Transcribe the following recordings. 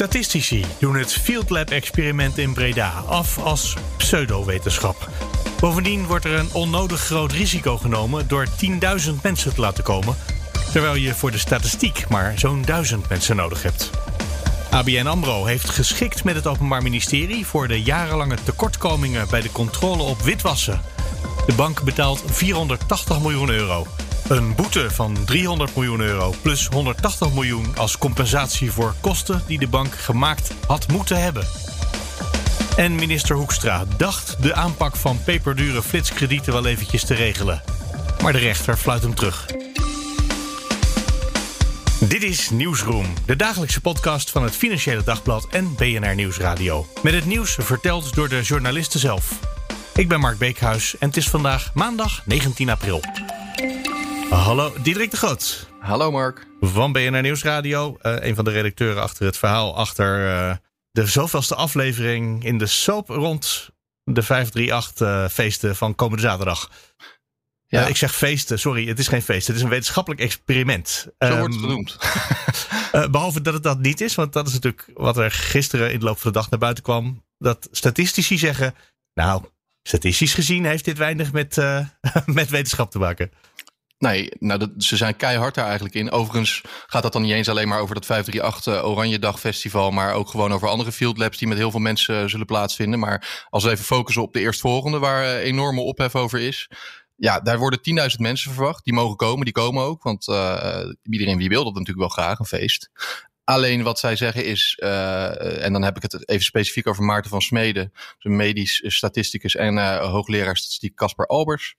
Statistici doen het Field Lab experiment in Breda af als pseudowetenschap. Bovendien wordt er een onnodig groot risico genomen door 10.000 mensen te laten komen, terwijl je voor de statistiek maar zo'n 1000 mensen nodig hebt. ABN AMRO heeft geschikt met het Openbaar Ministerie voor de jarenlange tekortkomingen bij de controle op witwassen. De bank betaalt 480 miljoen euro. Een boete van 300 miljoen euro plus 180 miljoen als compensatie voor kosten die de bank gemaakt had moeten hebben. En minister Hoekstra dacht de aanpak van peperdure flitskredieten wel eventjes te regelen. Maar de rechter fluit hem terug. Dit is Nieuwsroom, de dagelijkse podcast van het Financiële Dagblad en BNR Nieuwsradio. Met het nieuws verteld door de journalisten zelf. Ik ben Mark Beekhuis en het is vandaag maandag 19 april. Hallo, Diederik de Groot. Hallo Mark. Van BNR Nieuwsradio. Uh, een van de redacteuren achter het verhaal achter uh, de zoveelste aflevering in de soap rond de 538-feesten uh, van komende zaterdag. Ja. ik zeg feesten, sorry, het is geen feest. Het is een wetenschappelijk experiment. Zo wordt het genoemd. behalve dat het dat niet is, want dat is natuurlijk wat er gisteren in de loop van de dag naar buiten kwam. Dat statistici zeggen, nou, statistisch gezien heeft dit weinig met, met wetenschap te maken. Nee, nou, dat, ze zijn keihard daar eigenlijk in. Overigens gaat dat dan niet eens alleen maar over dat 538 uh, Oranje Dag Festival, maar ook gewoon over andere field labs die met heel veel mensen uh, zullen plaatsvinden. Maar als we even focussen op de eerstvolgende, waar uh, enorme ophef over is. Ja, daar worden 10.000 mensen verwacht. Die mogen komen, die komen ook. Want iedereen wie wil dat natuurlijk wel graag, een feest. Alleen wat zij zeggen is, en dan heb ik het even specifiek over Maarten van Smeden, een medisch statisticus en hoogleraar statistiek Casper Albers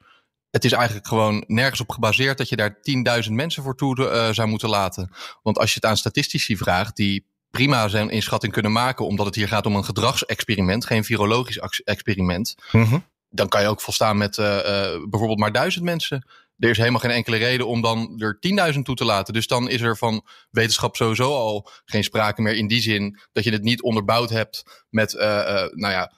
het is eigenlijk gewoon nergens op gebaseerd dat je daar 10.000 mensen voor toe uh, zou moeten laten. Want als je het aan statistici vraagt, die prima zijn inschatting kunnen maken, omdat het hier gaat om een gedragsexperiment, geen virologisch experiment. Mm -hmm. Dan kan je ook volstaan met uh, uh, bijvoorbeeld maar duizend mensen. Er is helemaal geen enkele reden om dan er 10.000 toe te laten. Dus dan is er van wetenschap sowieso al geen sprake meer in die zin dat je het niet onderbouwd hebt met, nou ja,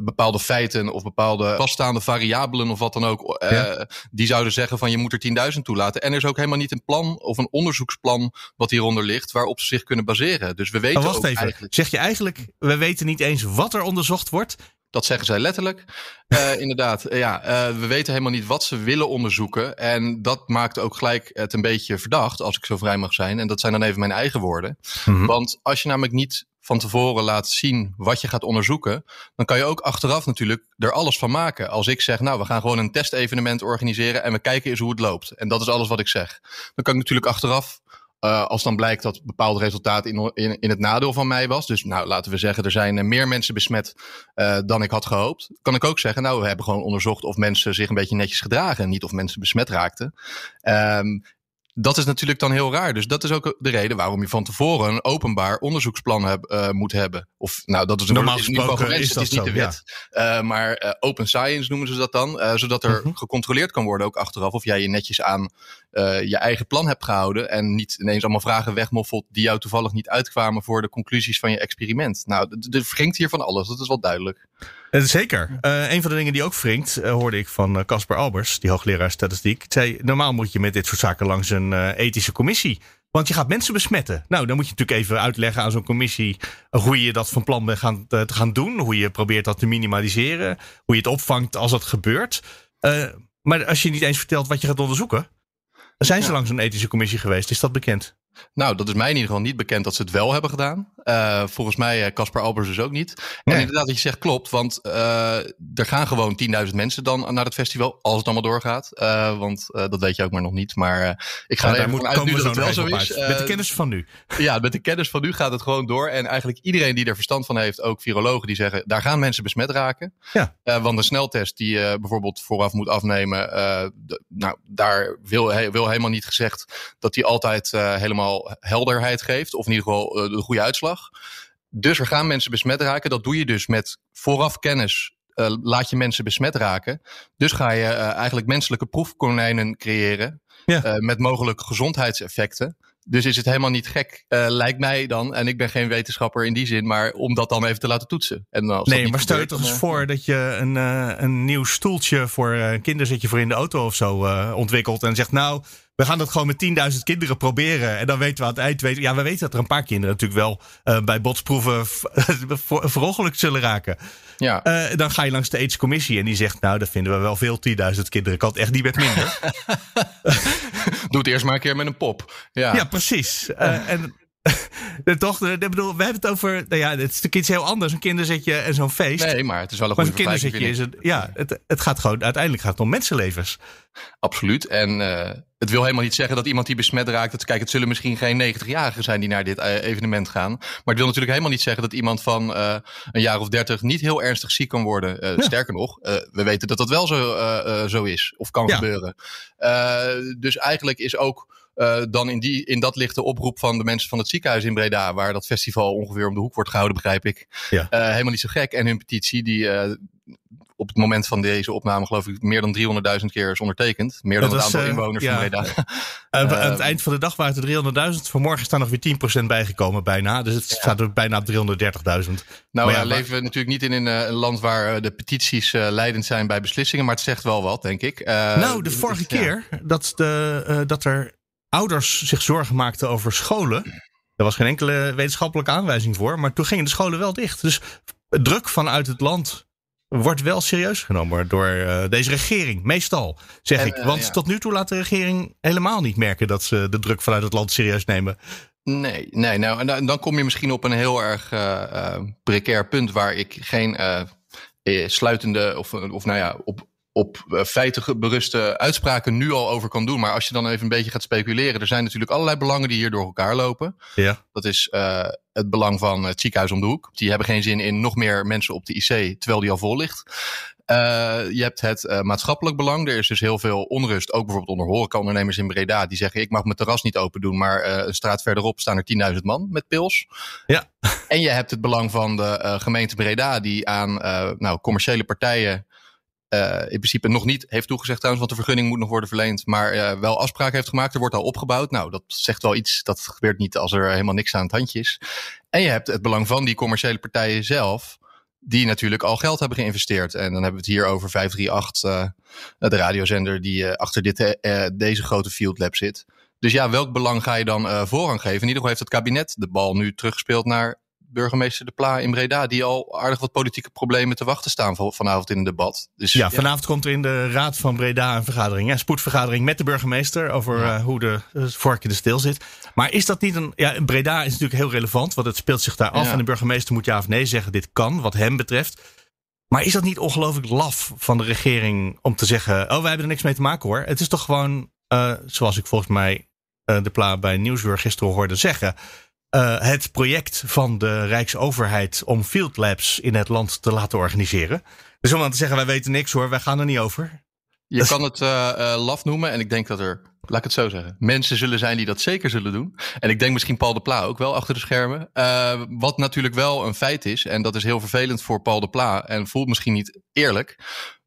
bepaalde feiten of bepaalde vaststaande variabelen of wat dan ook. Ja. Die zouden zeggen van je moet er 10.000 toelaten. En er is ook helemaal niet een plan of een onderzoeksplan wat hieronder ligt waarop ze zich kunnen baseren. Dus we weten maar wacht ook even. eigenlijk... Zeg je eigenlijk, we weten niet eens wat er onderzocht wordt? Dat zeggen zij letterlijk. Uh, inderdaad, ja, uh, we weten helemaal niet wat ze willen onderzoeken. En dat maakt ook gelijk het een beetje verdacht, als ik zo vrij mag zijn. En dat zijn dan even mijn eigen woorden. Mm -hmm. Want als je namelijk niet van tevoren laat zien wat je gaat onderzoeken, dan kan je ook achteraf natuurlijk er alles van maken. Als ik zeg, nou, we gaan gewoon een testevenement organiseren en we kijken eens hoe het loopt. En dat is alles wat ik zeg. Dan kan ik natuurlijk achteraf uh, als dan blijkt dat bepaald resultaat in, in, in het nadeel van mij was. Dus nou, laten we zeggen, er zijn meer mensen besmet uh, dan ik had gehoopt. Kan ik ook zeggen, nou, we hebben gewoon onderzocht of mensen zich een beetje netjes gedragen. En niet of mensen besmet raakten. Um, dat is natuurlijk dan heel raar. Dus dat is ook de reden waarom je van tevoren een openbaar onderzoeksplan heb, uh, moet hebben. Of nou, dat is normaal geval is dat het is niet zo, de wet. Ja. Uh, maar uh, open science noemen ze dat dan. Zodat er -huh. gecontroleerd kan worden, ook achteraf, of jij je netjes aan je eigen plan hebt gehouden. En niet ineens allemaal vragen wegmoffelt die jou toevallig niet uitkwamen voor de conclusies van je experiment. Nou, er wringt hier van alles. Dat is wel duidelijk. Zeker. Uh, een van de dingen die ook wringt, hoorde ik van Casper Albers, die hoogleraar statistiek. zei, normaal moet je met dit soort zaken langs een ethische commissie. Want je gaat mensen besmetten. Nou, dan moet je natuurlijk even uitleggen aan zo'n commissie hoe je dat van plan bent gaan, te gaan doen. Hoe je probeert dat te minimaliseren. Hoe je het opvangt als dat gebeurt. maar als je niet eens vertelt wat je gaat onderzoeken. Zijn ze langs een ethische commissie geweest? Is dat bekend? Nou, dat is mij in ieder geval niet bekend dat ze het wel hebben gedaan. Uh, volgens mij Casper uh, Albers dus ook niet. Nee. En inderdaad, wat je zegt klopt, want uh, er gaan gewoon 10.000 mensen dan naar het festival, als het allemaal doorgaat. want dat weet je ook maar nog niet. Maar ik ga ja, er even moet uit nu dat het wel zo is. met de kennis van nu. ja, met de kennis van nu gaat het gewoon door. En eigenlijk iedereen die er verstand van heeft, ook virologen, die zeggen, daar gaan mensen besmet raken. Ja. want een sneltest die je bijvoorbeeld vooraf moet afnemen, nou, daar wil, he, wil helemaal niet gezegd dat die altijd helemaal helderheid geeft. Of in ieder geval uh, de goede uitslag. Dus er gaan mensen besmet raken. Dat doe je dus met vooraf kennis. Uh, laat je mensen besmet raken. Dus ga je uh, eigenlijk menselijke proefkonijnen creëren. Ja. met mogelijk gezondheidseffecten. Dus is het helemaal niet gek, uh, lijkt mij dan. En ik ben geen wetenschapper in die zin, maar om dat dan even te laten toetsen. En als nee, maar stel je toch eens voor dat je een, uh, een nieuw stoeltje voor een kinderzitje voor in de auto of zo ontwikkelt. En zegt, nou, we gaan dat gewoon met 10.000 kinderen proberen. En dan weten we aan het eind. Weten, ja, we weten dat er een paar kinderen natuurlijk wel uh, bij botsproeven verongelukt zullen raken. Ja. Uh, dan ga je langs de aidscommissie en die zegt: Nou, dat vinden we wel veel, 10.000 kinderen. Kan het echt niet met minder. Doe het eerst maar een keer met een pop. Ja, ja precies. Uh, en de dochter, ik bedoel, we hebben het over. Nou ja, het is natuurlijk iets heel anders. Een kinderzitje en zo'n feest. Nee, maar het is wel een goede kinderzitje is het. Ja, het, het gaat gewoon. Uiteindelijk gaat het om mensenlevens. Absoluut. En uh, het wil helemaal niet zeggen dat iemand die besmet raakt. Dat, kijk, het zullen misschien geen 90-jarigen zijn die naar dit uh, evenement gaan. Maar het wil natuurlijk helemaal niet zeggen dat iemand van uh, een jaar of 30 niet heel ernstig ziek kan worden. Ja. Sterker nog, we weten dat dat wel zo, zo is of kan ja. gebeuren. dus eigenlijk is ook uh, dan in, die, in dat ligt de oproep van de mensen van het ziekenhuis in Breda, waar dat festival ongeveer om de hoek wordt gehouden, begrijp ik. Ja. Uh, helemaal niet zo gek. En hun petitie, die uh, op het moment van deze opname, geloof ik, meer dan 300.000 keer is ondertekend. Meer dan het aantal inwoners ja. van Breda. aan het eind van de dag waren het 300.000. Vanmorgen staan nog weer 10% bijgekomen, bijna. Dus het staat er bijna op 330.000. Nou ja, leven we natuurlijk niet in een, een land waar de petities leidend zijn bij beslissingen, maar het zegt wel wat, denk ik. nou, de vorige keer dat, de, dat er ouders zich zorgen maakten over scholen. Er was geen enkele wetenschappelijke aanwijzing voor. Maar toen gingen de scholen wel dicht. Dus druk vanuit het land wordt wel serieus genomen door uh, deze regering. Meestal, zeg en, ik. Want uh, ja. tot nu toe laat de regering helemaal niet merken dat ze de druk vanuit het land serieus nemen. Nee, nee. Nou, en dan, dan kom je misschien op een heel erg uh, precair punt waar ik geen sluitende of, of nou ja, op op uh, feiten beruste uitspraken nu al over kan doen. Maar als je dan even een beetje gaat speculeren, er zijn natuurlijk allerlei belangen die hier door elkaar lopen. Ja. Dat is uh, het belang van het ziekenhuis om de hoek. Die hebben geen zin in nog meer mensen op de IC, terwijl die al vol ligt. Uh, je hebt het maatschappelijk belang. Er is dus heel veel onrust, ook bijvoorbeeld onder horecaondernemers in Breda. Die zeggen, ik mag mijn terras niet open doen, maar een straat verderop staan er 10.000 man met pils. Ja. En je hebt het belang van de gemeente Breda, die aan nou, commerciële partijen uh, in principe nog niet heeft toegezegd trouwens, want de vergunning moet nog worden verleend, maar uh, wel afspraken heeft gemaakt. Er wordt al opgebouwd. Nou, dat zegt wel iets. Dat gebeurt niet als er helemaal niks aan het handje is. En je hebt het belang van die commerciële partijen zelf, die natuurlijk al geld hebben geïnvesteerd. En dan hebben we het hier over 538, uh, de radiozender die achter dit, deze grote field lab zit. Dus ja, welk belang ga je dan voorrang geven? In ieder geval heeft het kabinet de bal nu teruggespeeld naar burgemeester De Pla in Breda, die al aardig wat politieke problemen te wachten staan vanavond in een debat. Dus, ja, vanavond komt er in de Raad van Breda een vergadering, een spoedvergadering met de burgemeester over ja. uh, hoe de uh, vork de stil zit. Maar is dat niet een. Ja, Breda is natuurlijk heel relevant, want het speelt zich daar af. Ja. En de burgemeester moet ja of nee zeggen: dit kan, wat hem betreft. Maar is dat niet ongelooflijk laf van de regering om te zeggen: Oh, wij hebben er niks mee te maken hoor. Het is toch gewoon, uh, zoals ik volgens mij de Pla bij Nieuwsuur gisteren hoorde zeggen uh, het project van de Rijksoverheid om field labs in het land te laten organiseren. Dus om dan te zeggen, wij weten niks hoor, wij gaan er niet over. Je kan het uh, laf noemen en ik denk dat er, laat ik het zo zeggen, mensen zullen zijn die dat zeker zullen doen. En ik denk misschien Paul de Pla ook wel achter de schermen. Wat natuurlijk wel een feit is, en dat is heel vervelend voor Paul de Pla en voelt misschien niet eerlijk,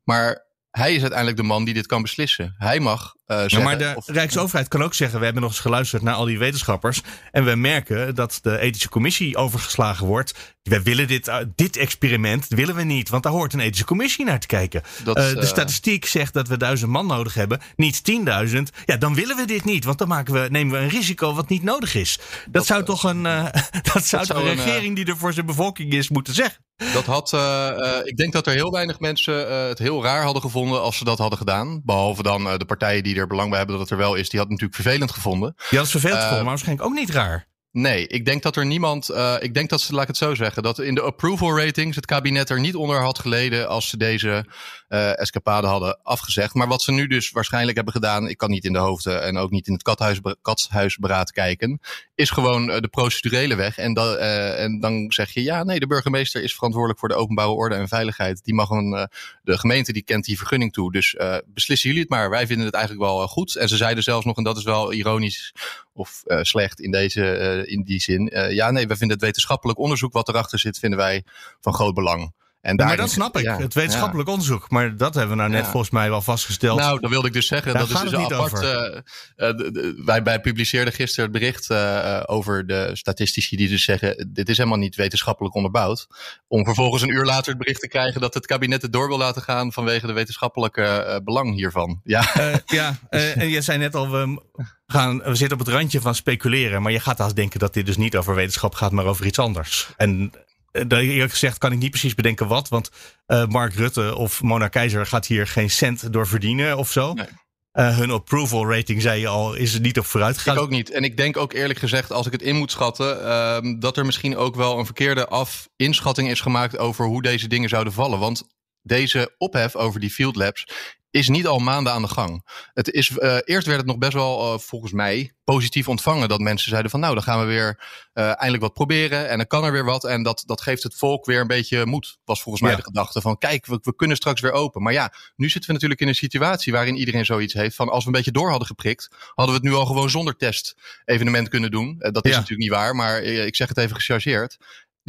maar hij is uiteindelijk de man die dit kan beslissen. Hij mag uh, zeggen, ja, maar de of, Rijksoverheid kan ook zeggen: we hebben nog eens geluisterd naar al die wetenschappers. En we merken dat de ethische commissie overgeslagen wordt. We willen dit, uh, dit experiment willen we niet, want daar hoort een ethische commissie naar te kijken. Dat, uh, de statistiek zegt dat we duizend man nodig hebben, niet 10.000. Ja, dan willen we dit niet, want dan maken we, nemen we een risico wat niet nodig is. Dat, dat zou toch een, dat zou dat een regering die er voor zijn bevolking is moeten zeggen. Dat had, uh, uh, ik denk dat er heel weinig mensen uh, het heel raar hadden gevonden als ze dat hadden gedaan. Behalve dan de partijen die er belang bij hebben dat het er wel is. Die had het natuurlijk vervelend gevonden. Die had het vervelend gevonden, maar waarschijnlijk ook niet raar. Nee, ik denk dat er niemand. Uh, ik denk dat ze, laat ik het zo zeggen, dat in de approval ratings het kabinet er niet onder had geleden als ze deze uh, escapade hadden afgezegd. Maar wat ze nu dus waarschijnlijk hebben gedaan, ik kan niet in de hoofden en ook niet in het kathuis, katshuisberaad kijken, is gewoon uh, de procedurele weg. En, da, en dan zeg je, ja, nee, de burgemeester is verantwoordelijk voor de openbare orde en veiligheid. Die mag een, de gemeente die kent die vergunning toe. Dus beslissen jullie het maar. Wij vinden het eigenlijk wel goed. En ze zeiden zelfs nog, en dat is wel ironisch of slecht in deze in die zin. Ja, nee, we vinden het wetenschappelijk onderzoek wat erachter zit, vinden wij van groot belang. En maar dat snap ik, het wetenschappelijk onderzoek. Maar dat hebben we nou net volgens mij wel vastgesteld. Nou, dat wilde ik dus zeggen. dat is dus apart. Uh, wij, wij publiceerden gisteren het bericht uh, over de statistici die dus zeggen: dit is helemaal niet wetenschappelijk onderbouwd. Om vervolgens een uur later het bericht te krijgen dat het kabinet het door wil laten gaan vanwege de wetenschappelijke belang hiervan. Ja, ja en je zei net al, we, gaan, we zitten op het randje van speculeren. Maar je gaat haast denken dat dit dus niet over wetenschap gaat, maar over iets anders. En eh, eerlijk gezegd kan ik niet precies bedenken wat. Want uh, Mark Rutte of Mona Keizer gaat hier geen cent door verdienen of zo. Nee. Uh, hun approval rating, zei je al, is er niet op vooruit gegaan. Ik ook niet. En ik denk ook eerlijk gezegd, als ik het in moet schatten, uh, dat er misschien ook wel een verkeerde af inschatting is gemaakt over hoe deze dingen zouden vallen. Want deze ophef over die field labs is niet al maanden aan de gang. Het is, uh, eerst werd het nog best wel, uh, volgens mij, positief ontvangen. Dat mensen zeiden van nou, dan gaan we weer uh, eindelijk wat proberen. En dan kan er weer wat. En dat, dat geeft het volk weer een beetje moed. Was volgens mij de gedachte van kijk, we, we kunnen straks weer open. Maar ja, nu zitten we natuurlijk in een situatie waarin iedereen zoiets heeft van als we een beetje door hadden geprikt, hadden we het nu al gewoon zonder test evenement kunnen doen. dat is natuurlijk niet waar, maar ik zeg het even gechargeerd.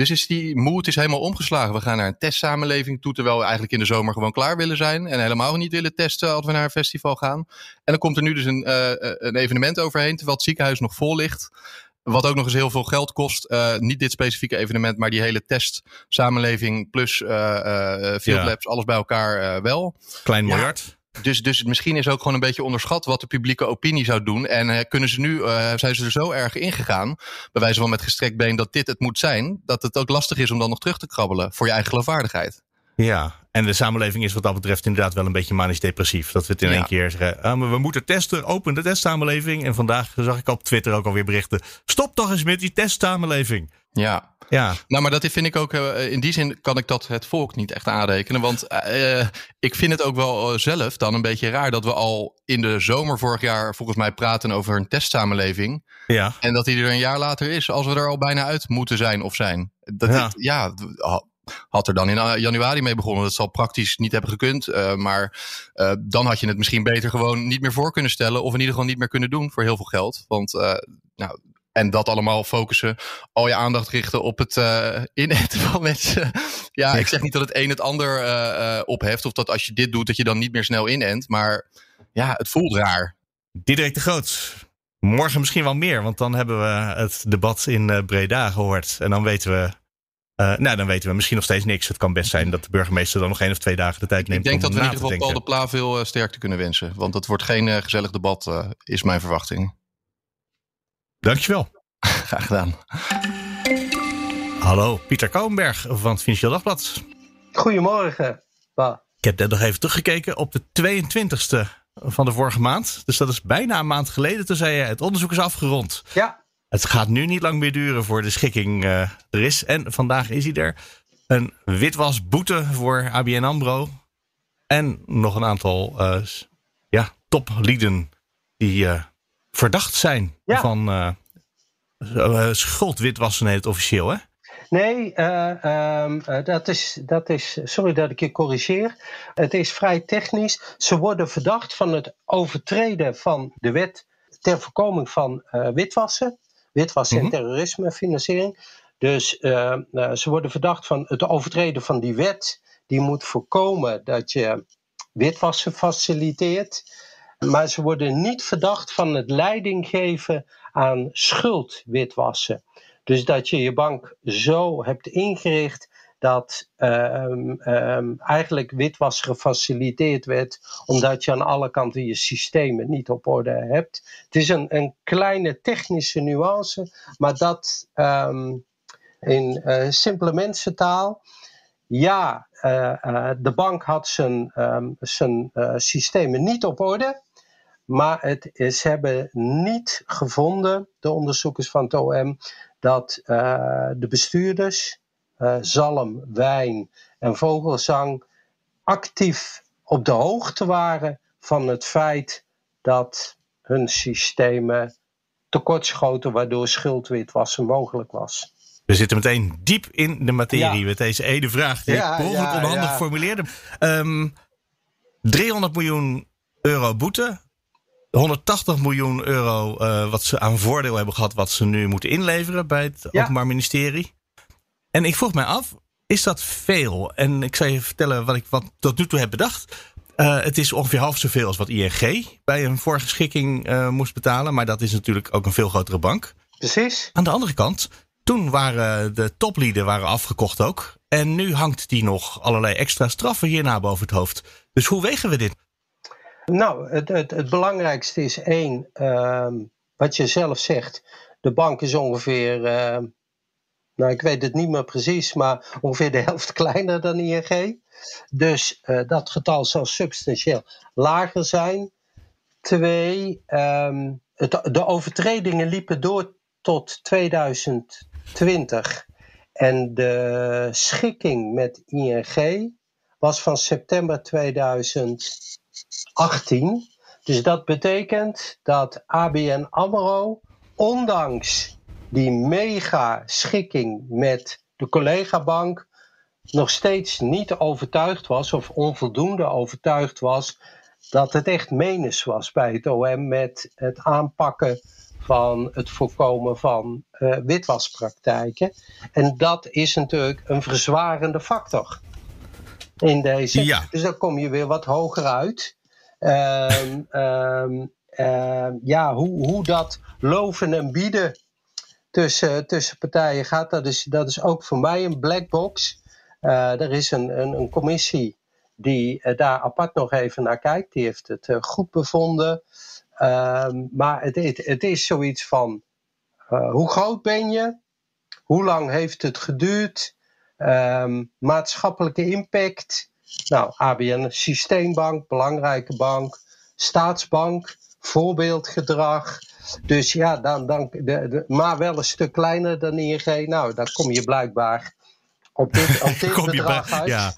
Dus is die moed is helemaal omgeslagen. We gaan naar een testsamenleving toe, terwijl we eigenlijk in de zomer gewoon klaar willen zijn. En helemaal niet willen testen als we naar een festival gaan. En dan komt er nu dus een, uh, een evenement overheen, terwijl het ziekenhuis nog vol ligt. Wat ook nog eens heel veel geld kost. Uh, niet dit specifieke evenement, maar die hele testsamenleving plus uh, field labs, alles bij elkaar wel. Klein miljard. Dus, dus misschien is ook gewoon een beetje onderschat wat de publieke opinie zou doen. En uh, kunnen ze nu, uh, zijn ze er zo erg ingegaan, bij wijze van met gestrekt been, dat dit het moet zijn, dat het ook lastig is om dan nog terug te krabbelen voor je eigen geloofwaardigheid. Ja, en de samenleving is wat dat betreft inderdaad wel een beetje manisch-depressief. Dat we het in één keer zeggen, ah, maar we moeten testen, open de testsamenleving. En vandaag zag ik op Twitter ook alweer berichten, stop toch eens met die testsamenleving. Ja. Ja. Nou, maar dat vind ik ook, uh, in die zin kan ik dat het volk niet echt aanrekenen. Want uh, ik vind het ook wel zelf dan een beetje raar dat we al in de zomer vorig jaar volgens mij praten over een testsamenleving. Ja. En dat die er een jaar later is, als we er al bijna uit moeten zijn of zijn. Dat ja. Dit, ja, had er dan in januari mee begonnen. Dat zal praktisch niet hebben gekund. Uh, maar uh, dan had je het misschien beter gewoon niet meer voor kunnen stellen. Of in ieder geval niet meer kunnen doen voor heel veel geld. Want uh, nou, en dat allemaal focussen, al je aandacht richten op het uh, inenten van mensen. ja, ik zeg niet dat het een het ander uh, opheft. Of dat als je dit doet, dat je dan niet meer snel inent. Maar ja, het voelt raar. Diederik de Groot. Morgen misschien wel meer, want dan hebben we het debat in Breda gehoord. En dan weten we uh, nou, dan weten we misschien nog steeds niks. Het kan best zijn dat de burgemeester dan nog één of twee dagen de tijd neemt. Ik denk dat we in ieder geval Paul de Pla veel uh, sterkte kunnen wensen. Want het wordt geen uh, gezellig debat, is mijn verwachting. Dankjewel. Graag gedaan. Hallo, Pieter Kouwenberg van het Financieel Dagblad. Goedemorgen. Ik heb net nog even teruggekeken op de 22e van de vorige maand. Dus dat is bijna een maand geleden. Toen zei je, het onderzoek is afgerond. Ja. Het gaat nu niet lang meer duren voor de schikking uh, er is. En vandaag is hij er. Een witwasboete voor ABN AMRO. En nog een aantal uh, ja, toplieden die uh, verdacht zijn ja. van schuldwitwassen heet het officieel, hè? Nee, uh, um, dat, is, dat is. Sorry dat ik je corrigeer. Het is vrij technisch. Ze worden verdacht van het overtreden van de wet ter voorkoming van uh, witwassen. Witwassen en mhm. terrorismefinanciering. Dus uh, ze worden verdacht van het overtreden van die wet. Die moet voorkomen dat je witwassen faciliteert. Maar ze worden niet verdacht van het leiding geven aan schuldwitwassen. Dus dat je je bank zo hebt ingericht dat um, um, eigenlijk witwas gefaciliteerd werd, omdat je aan alle kanten je systemen niet op orde hebt. Het is een, een kleine technische nuance, maar dat um, in uh, simpele mensentaal. Ja, uh, uh, de bank had zijn, zijn systemen niet op orde. Maar het, ze hebben niet gevonden, de onderzoekers van het OM, dat de bestuurders uh, zalm, wijn en vogelzang actief op de hoogte waren van het feit dat hun systemen tekortschoten, waardoor schuldwitwassen mogelijk was. We zitten meteen diep in de materie met deze ene vraag die ja, ik onhandig ja, formuleerde. Um, 300 miljoen euro boete. 180 miljoen euro uh, wat ze aan voordeel hebben gehad, wat ze nu moeten inleveren bij het Openbaar Ministerie. En ik vroeg mij af, Is dat veel? En ik zal je vertellen wat ik wat tot nu toe heb bedacht. Uh, het is ongeveer half zoveel als wat ING bij een voorgeschikking uh, moest betalen. Maar dat is natuurlijk ook een veel grotere bank. Precies. Aan de andere kant, toen waren de toplieden waren afgekocht ook. En nu hangt die nog allerlei extra straffen hierna boven het hoofd. Dus hoe wegen we dit? Nou, het, het, het belangrijkste is één, uh, wat je zelf zegt. De bank is ongeveer, uh, nou ik weet het niet meer precies, maar ongeveer de helft kleiner dan ING. Dus uh, dat getal zal substantieel lager zijn. Twee, het, de overtredingen liepen door tot 2020. En de schikking met ING was van september 2018. Dus dat betekent dat ABN AMRO, ondanks die mega schikking met de collega-bank, nog steeds niet overtuigd was of onvoldoende overtuigd was dat het echt menens was bij het OM met het aanpakken van het voorkomen van uh, witwaspraktijken. En dat is natuurlijk een verzwarende factor in deze. Ja. Dus dan kom je weer wat hoger uit. Um, um, uh, ja, hoe, hoe dat loven en bieden tussen, tussen partijen gaat, dat is, dat is ook voor mij een black box. Uh, er is een, een, een commissie die uh, daar apart nog even naar kijkt. Die heeft het uh, goed bevonden. Maar het, het, het, is zoiets van: hoe groot ben je? Hoe lang heeft het geduurd? Um, maatschappelijke impact. Nou, ABN Systeembank, belangrijke bank. Staatsbank, voorbeeldgedrag. Dus ja, dan, dan, de, de, maar wel een stuk kleiner dan ING. Nou, dan kom je blijkbaar op dit, op dit bedrag bij, uit. Ja.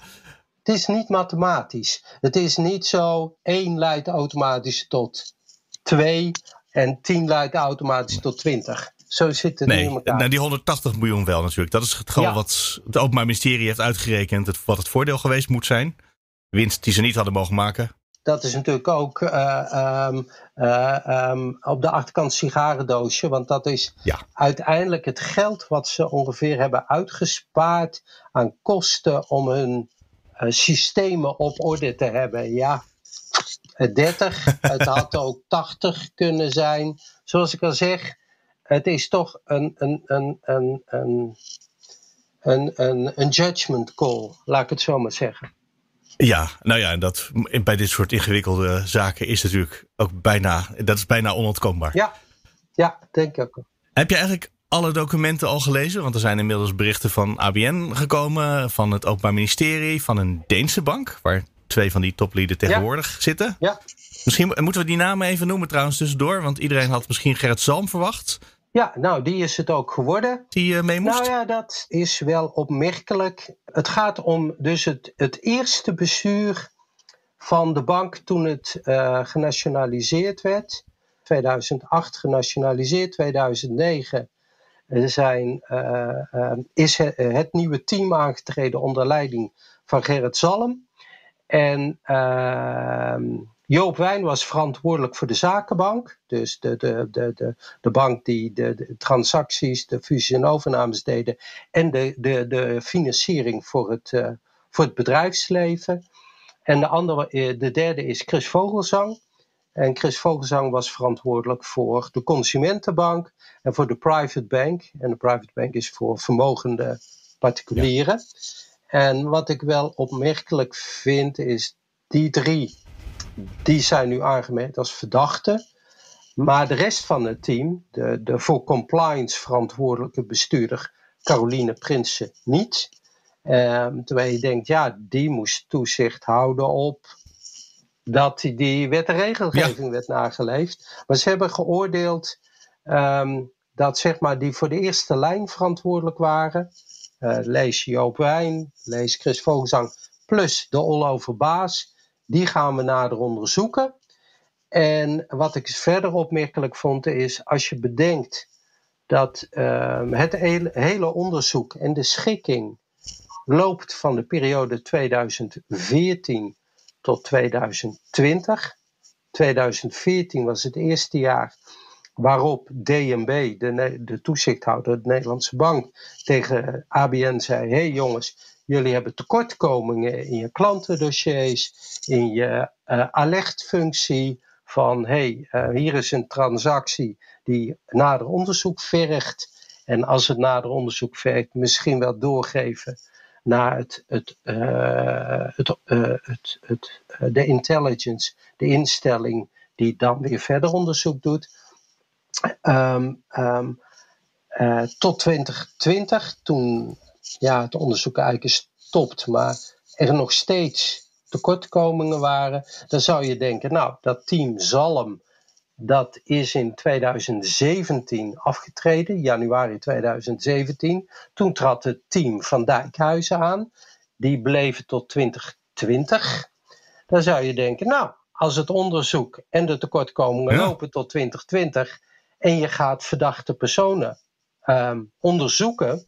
Het is niet mathematisch. Het is niet zo, één leidt automatisch tot twee en tien leidt automatisch tot twintig. Zo zit het nee, in elkaar. Nou, die 180 miljoen wel natuurlijk. Dat is het geval ja. wat het Openbaar Ministerie heeft uitgerekend. Het, wat het voordeel geweest moet zijn. Winst die ze niet hadden mogen maken. Dat is natuurlijk ook uh, um, uh, um, op de achterkant sigarendoosje. Want dat is ja. uiteindelijk het geld wat ze ongeveer hebben uitgespaard aan kosten om hun uh, systemen op orde te hebben. Ja, 30. het had ook 80 kunnen zijn. Zoals ik al zeg, het is toch een, een, een, een, een, een, een, een judgment call, laat ik het zo maar zeggen. Ja, nou ja, en dat bij dit soort ingewikkelde zaken is natuurlijk ook bijna, dat is bijna onontkoombaar. Ja, ja denk ik ook. Heb je eigenlijk alle documenten al gelezen? Want er zijn inmiddels berichten van ABN gekomen, van het Openbaar Ministerie, van een Deense bank, waar twee van die toplieden tegenwoordig ja. zitten. Ja. Misschien moeten we die namen even noemen trouwens tussendoor, want iedereen had misschien Gerrit Zalm verwacht. Ja, nou, die is het ook geworden. Die uh, mee moest? Nou ja, dat is wel opmerkelijk. Het gaat om dus het, het eerste bestuur van de bank toen het uh, genationaliseerd werd. 2008 genationaliseerd, 2009 zijn, uh, is het, het, nieuwe team aangetreden onder leiding van Gerrit Zalm. En ehm, Joop Wijn was verantwoordelijk voor de zakenbank. Dus de, de, de, de, de bank die de, de transacties, de fusies en overnames deden. En de, de, de financiering voor het, uh, voor het bedrijfsleven. En de, andere, de derde is Chris Vogelzang. En Chris Vogelzang was verantwoordelijk voor de consumentenbank en voor de private bank. En de private bank is voor vermogende particulieren. Ja. En wat ik wel opmerkelijk vind is die drie die zijn nu aangemerkt als verdachten. Maar de rest van het team, de, de voor compliance verantwoordelijke bestuurder Caroline Prinsen, niet. Um, terwijl je denkt, ja, die moest toezicht houden op dat die, wet en regelgeving ja. werd nageleefd. Maar ze hebben geoordeeld um, dat zeg maar die voor de eerste lijn verantwoordelijk waren. Uh, lees Joop Wijn, lees Chris Vogelsang, plus de All-Over Baas. Die gaan we nader onderzoeken. En wat ik verder opmerkelijk vond is als je bedenkt dat uh, het hele, onderzoek en de schikking loopt van de periode 2014 tot 2020. 2014 was het eerste jaar waarop DNB, de, de toezichthouder, de Nederlandse bank, tegen ABN zei: hey jongens, jullie hebben tekortkomingen in je klantendossiers, in je uh, alertfunctie. Van hey, uh, hier is een transactie die nader onderzoek vergt. En als het nader onderzoek vergt, misschien wel doorgeven naar het, het, uh, het, het, de intelligence, de instelling die dan weer verder onderzoek doet. Um, um, tot 2020, toen ja, het onderzoek eigenlijk is stopt, maar er nog steeds tekortkomingen waren, dan zou je denken, nou, dat team Zalm, dat is in 2017 afgetreden, januari 2017. Toen trad het team van Dijkhuizen aan, die bleven tot 2020. Dan zou je denken, nou, als het onderzoek en de tekortkomingen lopen tot 2020 en je gaat verdachte personen um, onderzoeken,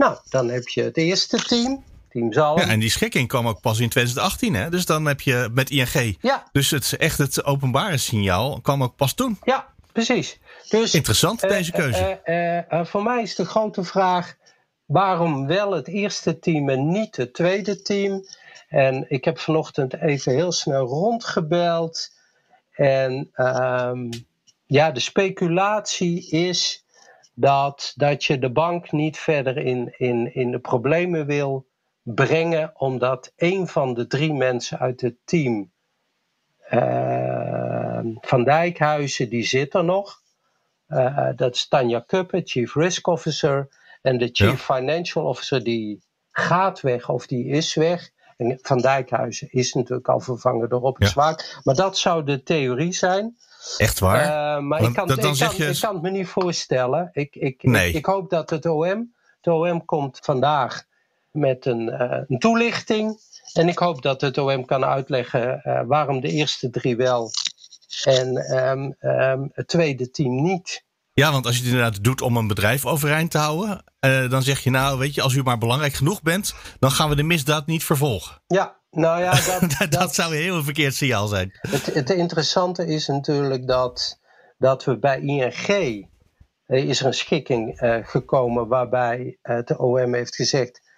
nou, dan heb je het eerste team, Team Zalm. Ja, en die schikking kwam ook pas in 2018, hè? Dus dan heb je met ING. Ja. Dus het, echt het openbare signaal kwam ook pas toen. Ja, precies. Dus, Interessant, deze keuze. Uh, uh, voor mij is de grote vraag: waarom wel het eerste team en niet het tweede team? En ik heb vanochtend even heel snel rondgebeld. En um, ja, de speculatie is dat, dat je de bank niet verder in, in, in de problemen wil brengen, omdat een van de drie mensen uit het team uh, van Dijkhuizen, die zit er nog. Uh, dat is Tanja Kuppen, Chief Risk Officer. En de Chief ja. Financial Officer, die gaat weg of die is weg. En Van Dijkhuizen is natuurlijk al vervangen door Robert ja. Zwaak. Maar dat zou de theorie zijn. Echt waar? Uh, maar ik kan, ik, je... ik kan het me niet voorstellen. Ik, ik, nee. ik, ik, hoop dat het OM. Het OM komt vandaag met een, uh, een, toelichting. En ik hoop dat het OM kan uitleggen uh, waarom de eerste drie wel en um, um, het tweede team niet. Ja, want als je het inderdaad doet om een bedrijf overeind te houden, uh, dan zeg je nou, weet je, als u maar belangrijk genoeg bent, dan gaan we de misdaad niet vervolgen. Ja, nou ja, dat, dat, dat, zou een heel verkeerd signaal zijn. Het, het interessante is natuurlijk dat, dat we bij ING is er een schikking uh, gekomen waarbij uh, de OM heeft gezegd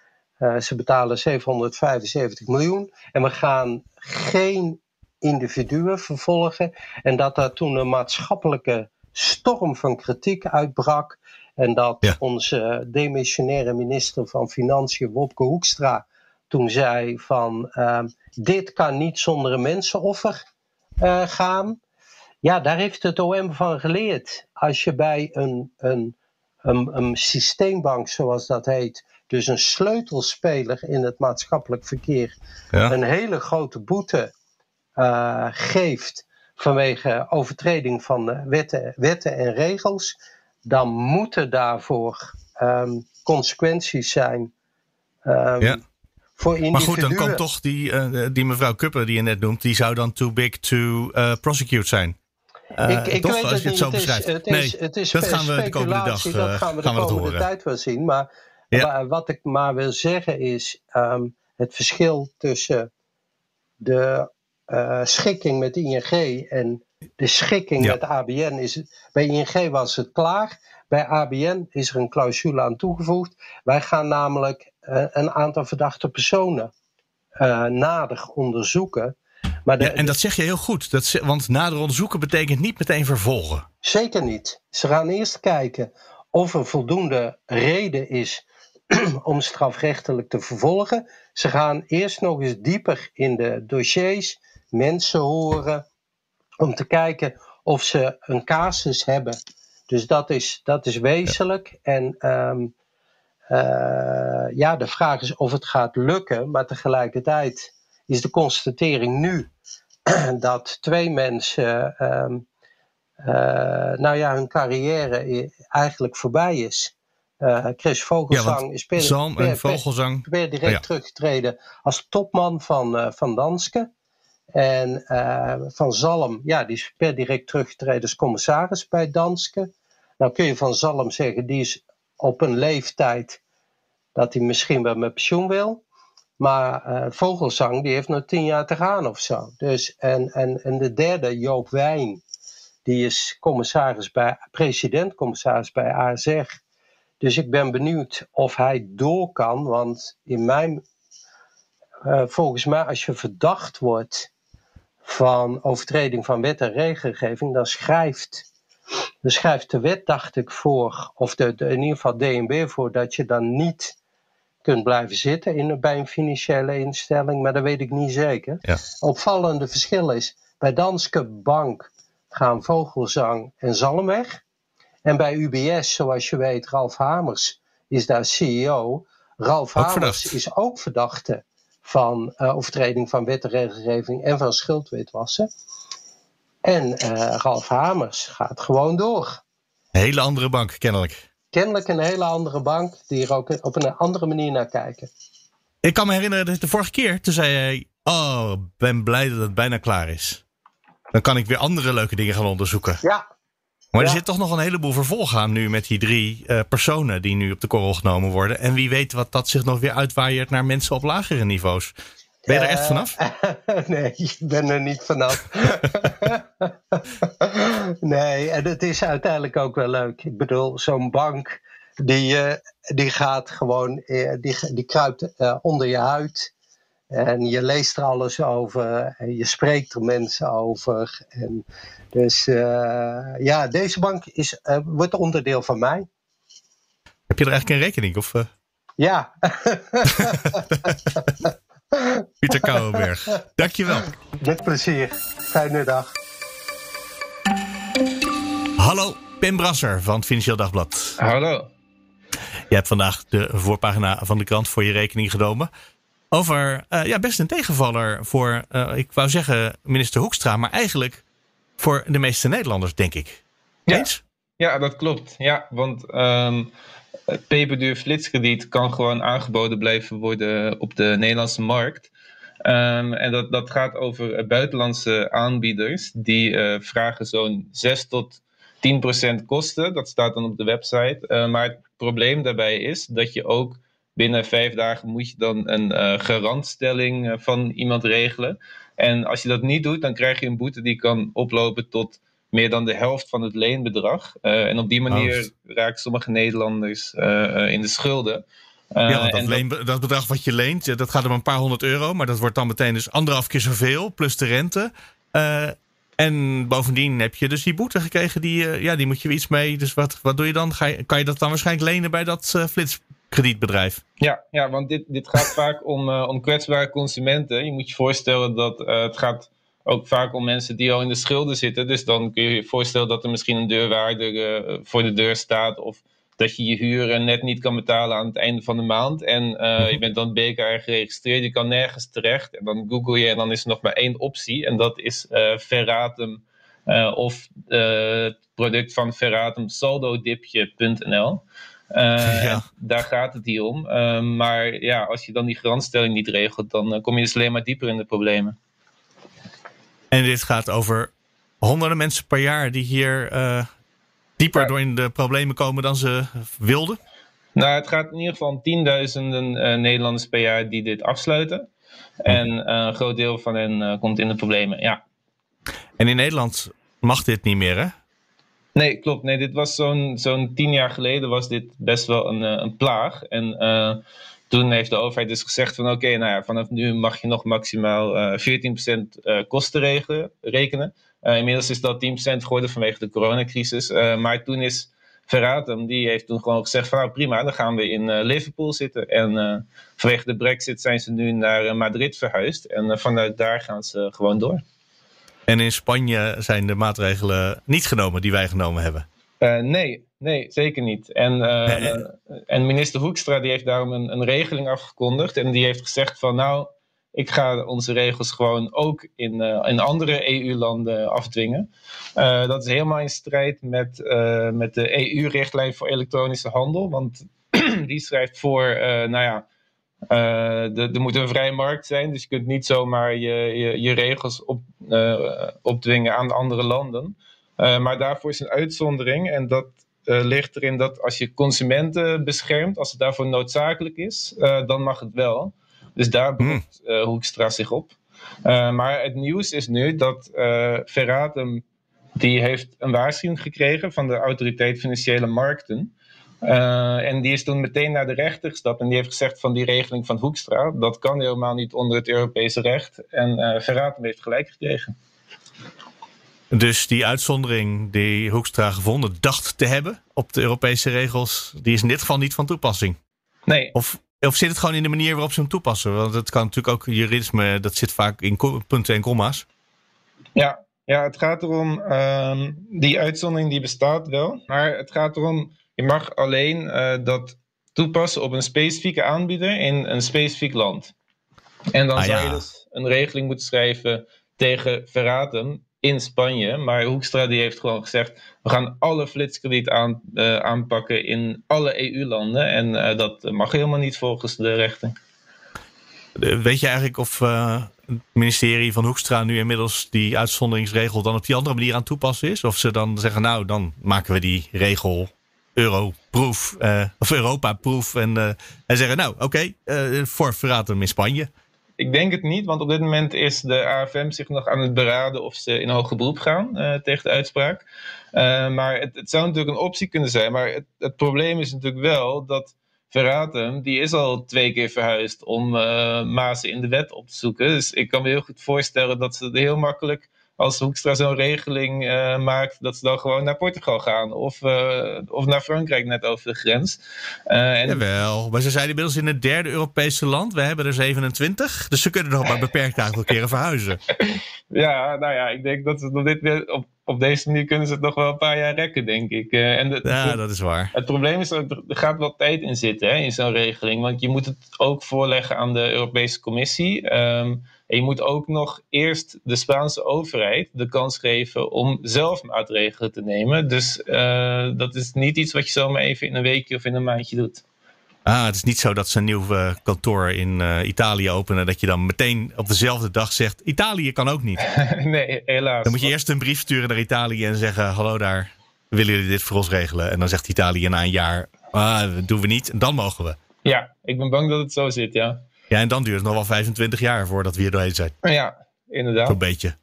ze betalen 775 miljoen en we gaan geen individuen vervolgen en dat daar toen een maatschappelijke storm van kritiek uitbrak en dat ja. onze demissionaire minister van Financiën Wopke Hoekstra toen zei van uh, dit kan niet zonder een mensenoffer uh, gaan. Ja, daar heeft het OM van geleerd. Als je bij een, een, een, een systeembank, zoals dat heet, dus een sleutelspeler in het maatschappelijk verkeer, ja. een hele grote boete uh, geeft vanwege overtreding van de wetten, wetten en regels, dan moeten daarvoor um, consequenties zijn. Um, ja. Voor maar goed, dan komt toch die, uh, die mevrouw Kupper die je net noemt, die zou dan too big to uh, prosecute zijn. Uh, ik, ik toch, weet als je het zo beschrijft. Het is, nee, het is dat gaan we de komende dag dat gaan we de gaan komende horen. tijd wel zien. Maar Ja. wat ik maar wil zeggen is um, het verschil tussen de schikking met ING en de schikking Ja. met ABN is. Bij ING was het klaar. Bij ABN is er een clausule aan toegevoegd. Wij gaan namelijk een aantal verdachte personen uh, nader onderzoeken. Maar de, Ja, en dat zeg je heel goed. Dat, want nader onderzoeken betekent niet meteen vervolgen. Zeker niet. Ze gaan eerst kijken of er voldoende reden is om strafrechtelijk te vervolgen. Ze gaan eerst nog eens dieper in de dossiers, mensen horen, om te kijken of ze een casus hebben. Dus dat is, dat is wezenlijk. En ehm, eh, ja, de vraag is of het gaat lukken, maar tegelijkertijd is de constatering nu dat twee mensen, ehm, eh, nou ja, hun carrière eigenlijk voorbij is. Eh, Chris Vogelsang Ja, want is per, Zalm per- en Vogelzang. per direct Oh ja. teruggetreden als topman van, van Danske. En Van Zalm, ja, die is per direct teruggetreden als commissaris bij Danske. Nou kun je van Zalm zeggen, die is op een leeftijd dat hij misschien wel met pensioen wil. Maar eh, Vogelsang, die heeft nog tien jaar te gaan of zo. Dus, en, en, en de derde, Joop Wijn, die is commissaris bij, president-commissaris bij ASR. Dus ik ben benieuwd of hij door kan, want in mijn volgens mij, als je verdacht wordt van overtreding van wet en regelgeving, dan schrijft, dan schrijft de wet, dacht ik, voor, of de, in ieder geval DNB voor, dat je dan niet kunt blijven zitten in, bij een financiële instelling, maar dat weet ik niet zeker. Ja. Opvallende verschil is, bij Danske Bank gaan Vogelzang en Zalm weg. En bij UBS, zoals je weet, Ralf Hamers is daar CEO. Ralf Hamers is ook verdachte van uh, overtreding van wet en regelgeving en van schuldwitwassen. En uh, Ralf Hamers gaat gewoon door. Hele andere bank, kennelijk. Kennelijk een hele andere bank die er ook op een andere manier naar kijken. Ik kan me herinneren dat de vorige keer, toen zei hij: Oh, ben blij dat het bijna klaar is. Dan kan ik weer andere leuke dingen gaan onderzoeken. Ja, maar er zit toch nog een heleboel vervolg aan nu met die drie uh, personen die nu op de korrel genomen worden. En wie weet wat dat zich nog weer uitwaaiert naar mensen op lagere niveaus. Ben je er echt vanaf? nee, ik ben er niet vanaf. nee, en het is uiteindelijk ook wel leuk. Ik bedoel, zo'n bank die, uh, die gaat gewoon, uh, die, die kruipt onder je huid. En je leest er alles over en je spreekt er mensen over. En dus uh, ja, deze bank is, uh, wordt onderdeel van mij. Heb je er eigenlijk een rekening? Of, uh... Ja. Pieter Kouwenberg, dankjewel. Met plezier. Fijne dag. Hallo, Pim Brasser van het Financieel Dagblad. Hallo. Je hebt vandaag de voorpagina van de krant voor je rekening genomen. Over uh, ja, best een tegenvaller voor, uh, ik wou zeggen minister Hoekstra, maar eigenlijk voor de meeste Nederlanders, denk ik. Eens? Ja, dat klopt. Ja, want um, peperduur flitskrediet kan gewoon aangeboden blijven worden op de Nederlandse markt. Um, en dat, dat gaat over buitenlandse aanbieders die uh, vragen zo'n 6 tot 10% kosten. Dat staat dan op de website. Uh, maar het probleem daarbij is dat je ook binnen vijf dagen moet je dan een garantstelling van iemand regelen. En als je dat niet doet, dan krijg je een boete die kan oplopen tot meer dan de helft van het leenbedrag. Uh, en op die manier oh. raken sommige Nederlanders in de schulden. ja, dat, leen, dat, bedrag wat je leent, dat gaat om een paar honderd euro. Maar dat wordt dan meteen dus anderhalf keer zoveel, plus de rente. En bovendien heb je dus die boete gekregen, die, ja, die moet je iets mee. Dus wat, wat doe je dan? Ga je, kan je dat dan waarschijnlijk lenen bij dat uh, flits, kredietbedrijf. Ja, ja want dit, dit gaat vaak om, om kwetsbare consumenten. Je moet je voorstellen dat het gaat ook vaak om mensen die al in de schulden zitten. Dus dan kun je je voorstellen dat er misschien een deurwaarder uh, voor de deur staat. Of dat je je huur net niet kan betalen aan het einde van de maand. En uh, je bent dan BKR geregistreerd. Je kan nergens terecht. En dan google je en dan is er nog maar één optie. En dat is uh, Verratum of het product van Verratum saldodipje.nl. Uh, ja. Daar gaat het hier om. Uh, maar ja, als je dan die garantstelling niet regelt, dan uh, kom je dus alleen maar dieper in de problemen. En dit gaat over honderden mensen per jaar die hier dieper ja. door in de problemen komen dan ze wilden? Nou, het gaat in ieder geval om tienduizenden Nederlanders per jaar die dit afsluiten. En een groot deel van hen komt in de problemen, ja. En in Nederland mag dit niet meer, hè? Nee, klopt. Nee, dit was zo'n zo'n tien jaar geleden was dit best wel een, een plaag. En toen heeft de overheid dus gezegd van oké, okay, nou ja, vanaf nu mag je nog maximaal uh, 14% kosten regelen, rekenen. inmiddels is dat 10% geworden vanwege de coronacrisis. maar toen is Verratum, die heeft toen gewoon gezegd van nou prima, dan gaan we in Liverpool zitten. En vanwege de brexit zijn ze nu naar Madrid verhuisd. En vanuit daar gaan ze gewoon door. En in Spanje zijn de maatregelen niet genomen die wij genomen hebben. Nee, nee, zeker niet. En, uh, en minister Hoekstra die heeft daarom een, een, regeling afgekondigd. En die heeft gezegd van nou, ik ga onze regels gewoon ook in, uh, in andere EU-landen afdwingen. dat is helemaal in strijd met, met de EU-richtlijn voor elektronische handel. Want die schrijft voor, nou ja, er moet een vrije markt zijn, dus je kunt niet zomaar je, je, je regels op, opdwingen aan andere landen. Maar daarvoor is een uitzondering en dat ligt erin dat als je consumenten beschermt, als het daarvoor noodzakelijk is, dan mag het wel. Dus daar hmm. beroept hmm. Hoekstra zich op. maar het nieuws is nu dat Verratum die heeft een waarschuwing gekregen van de autoriteit financiële markten. Uh, en die is toen meteen naar de rechter gestapt en die heeft gezegd van die regeling van Hoekstra, dat kan helemaal niet onder het Europese recht. En uh, Verraten heeft gelijk gekregen. Dus die uitzondering die Hoekstra gevonden dacht te hebben op de Europese regels, die is in dit geval niet van toepassing. Nee. Of, of zit het gewoon in de manier waarop ze hem toepassen? Want het kan natuurlijk ook juridisme, dat zit vaak in punten en komma's. Ja, ja het gaat erom, uh, die uitzondering die bestaat wel, maar het gaat erom, je mag alleen uh, dat toepassen op een specifieke aanbieder in een specifiek land. En dan ah, zou ja. je dus een regeling moeten schrijven tegen Verraten in Spanje. Maar Hoekstra die heeft gewoon gezegd: we gaan alle flitskrediet aan, uh, aanpakken in alle EU-landen. En uh, dat mag helemaal niet volgens de rechten. Weet je eigenlijk of het ministerie van Hoekstra nu inmiddels die uitzonderingsregel dan op die andere manier aan toepassen is? Of ze dan zeggen: nou, dan maken we die regel Europroof of Europa-proof en, en zeggen: nou, oké, voor verraad in Spanje. Ik denk het niet, want op dit moment is de AFM zich nog aan het beraden of ze in hoger beroep gaan uh, tegen de uitspraak. Uh, maar het, zou natuurlijk een optie kunnen zijn. Maar het, het probleem is natuurlijk wel dat Verratem, die is al twee keer verhuisd om uh, mazen in de wet op te zoeken. Dus ik kan me heel goed voorstellen dat ze heel makkelijk als Hoekstra zo'n regeling uh, maakt, dat ze dan gewoon naar Portugal gaan. Of, uh, of naar Frankrijk, net over de grens. Uh, en... Jawel, maar ze zijn inmiddels in het derde Europese land. We hebben er 27, dus ze kunnen nog maar beperkt aantal keren verhuizen. ja, nou ja, ik denk dat ze dit, op, op deze manier kunnen ze het nog wel een paar jaar rekken, denk ik. en de, ja, dat is waar. Het probleem is dat er gaat wat tijd in zitten hè, in zo'n regeling. Want je moet het ook voorleggen aan de Europese Commissie. Um, en je moet ook nog eerst de Spaanse overheid de kans geven om zelf maatregelen te nemen. Dus uh, dat is niet iets wat je zomaar even in een weekje of in een maandje doet. Ah, het is niet zo dat ze een nieuw uh, kantoor in uh, Italië openen. Dat je dan meteen op dezelfde dag zegt: Italië kan ook niet. nee, helaas. Dan moet je eerst een brief sturen naar Italië en zeggen: Hallo daar, willen jullie dit voor ons regelen? En dan zegt Italië na een jaar: ah, dat doen we niet. En dan mogen we. Ja, ik ben bang dat het zo zit, ja. Ja, en dan duurt het nog wel 25 jaar voordat we hier doorheen zijn. Ja, inderdaad. Zo'n beetje.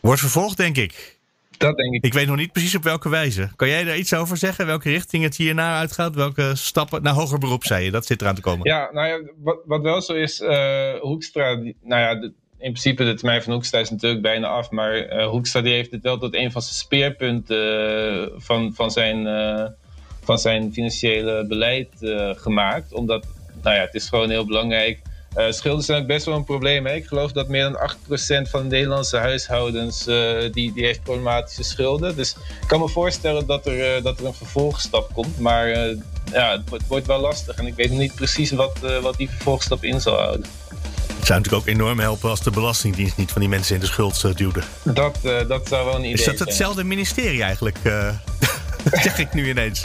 Wordt vervolgd, denk ik. Dat denk ik. Ik weet nog niet precies op welke wijze. Kan jij daar iets over zeggen? Welke richting het hierna uitgaat? Welke stappen? Naar hoger beroep, zei je. Dat zit eraan te komen. Ja, nou ja, wat, wat wel zo is, uh, Hoekstra, die, nou ja, de, in principe de termijn van Hoekstra is natuurlijk bijna af. Maar uh, Hoekstra die heeft het wel tot een van zijn speerpunten uh, van, van, zijn, van zijn financiële beleid gemaakt. Omdat nou ja, het is gewoon heel belangrijk. Uh, schulden zijn ook best wel een probleem. Hè? Ik geloof dat meer dan 8% van de Nederlandse huishoudens uh, die, die heeft problematische schulden. Dus ik kan me voorstellen dat er, uh, dat er een vervolgstap komt. Maar ja, het, het, wordt wel lastig. En ik weet niet precies wat, wat die vervolgstap in zal houden. Het zou natuurlijk ook enorm helpen als de Belastingdienst niet van die mensen in de schuld duwde. Dat, dat zou wel een idee zijn. Is dat hetzelfde ministerie eigenlijk? dat zeg ik nu ineens.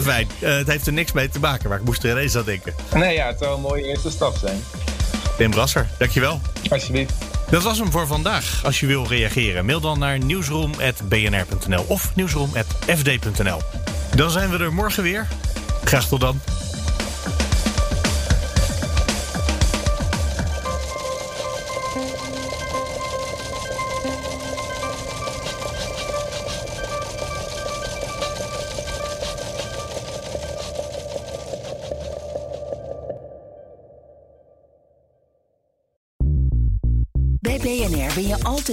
Fijn. Uh, het heeft er niks mee te maken, maar ik moest er ineens aan denken. Nee, ja, het zou een mooie eerste stap zijn. Tim Brasser, dankjewel. Alsjeblieft. Dat was hem voor vandaag. Als je wil reageren, mail dan naar nieuwsroom.bnr.nl of nieuwsroom.fd.nl. Dan zijn we er morgen weer. Graag tot dan.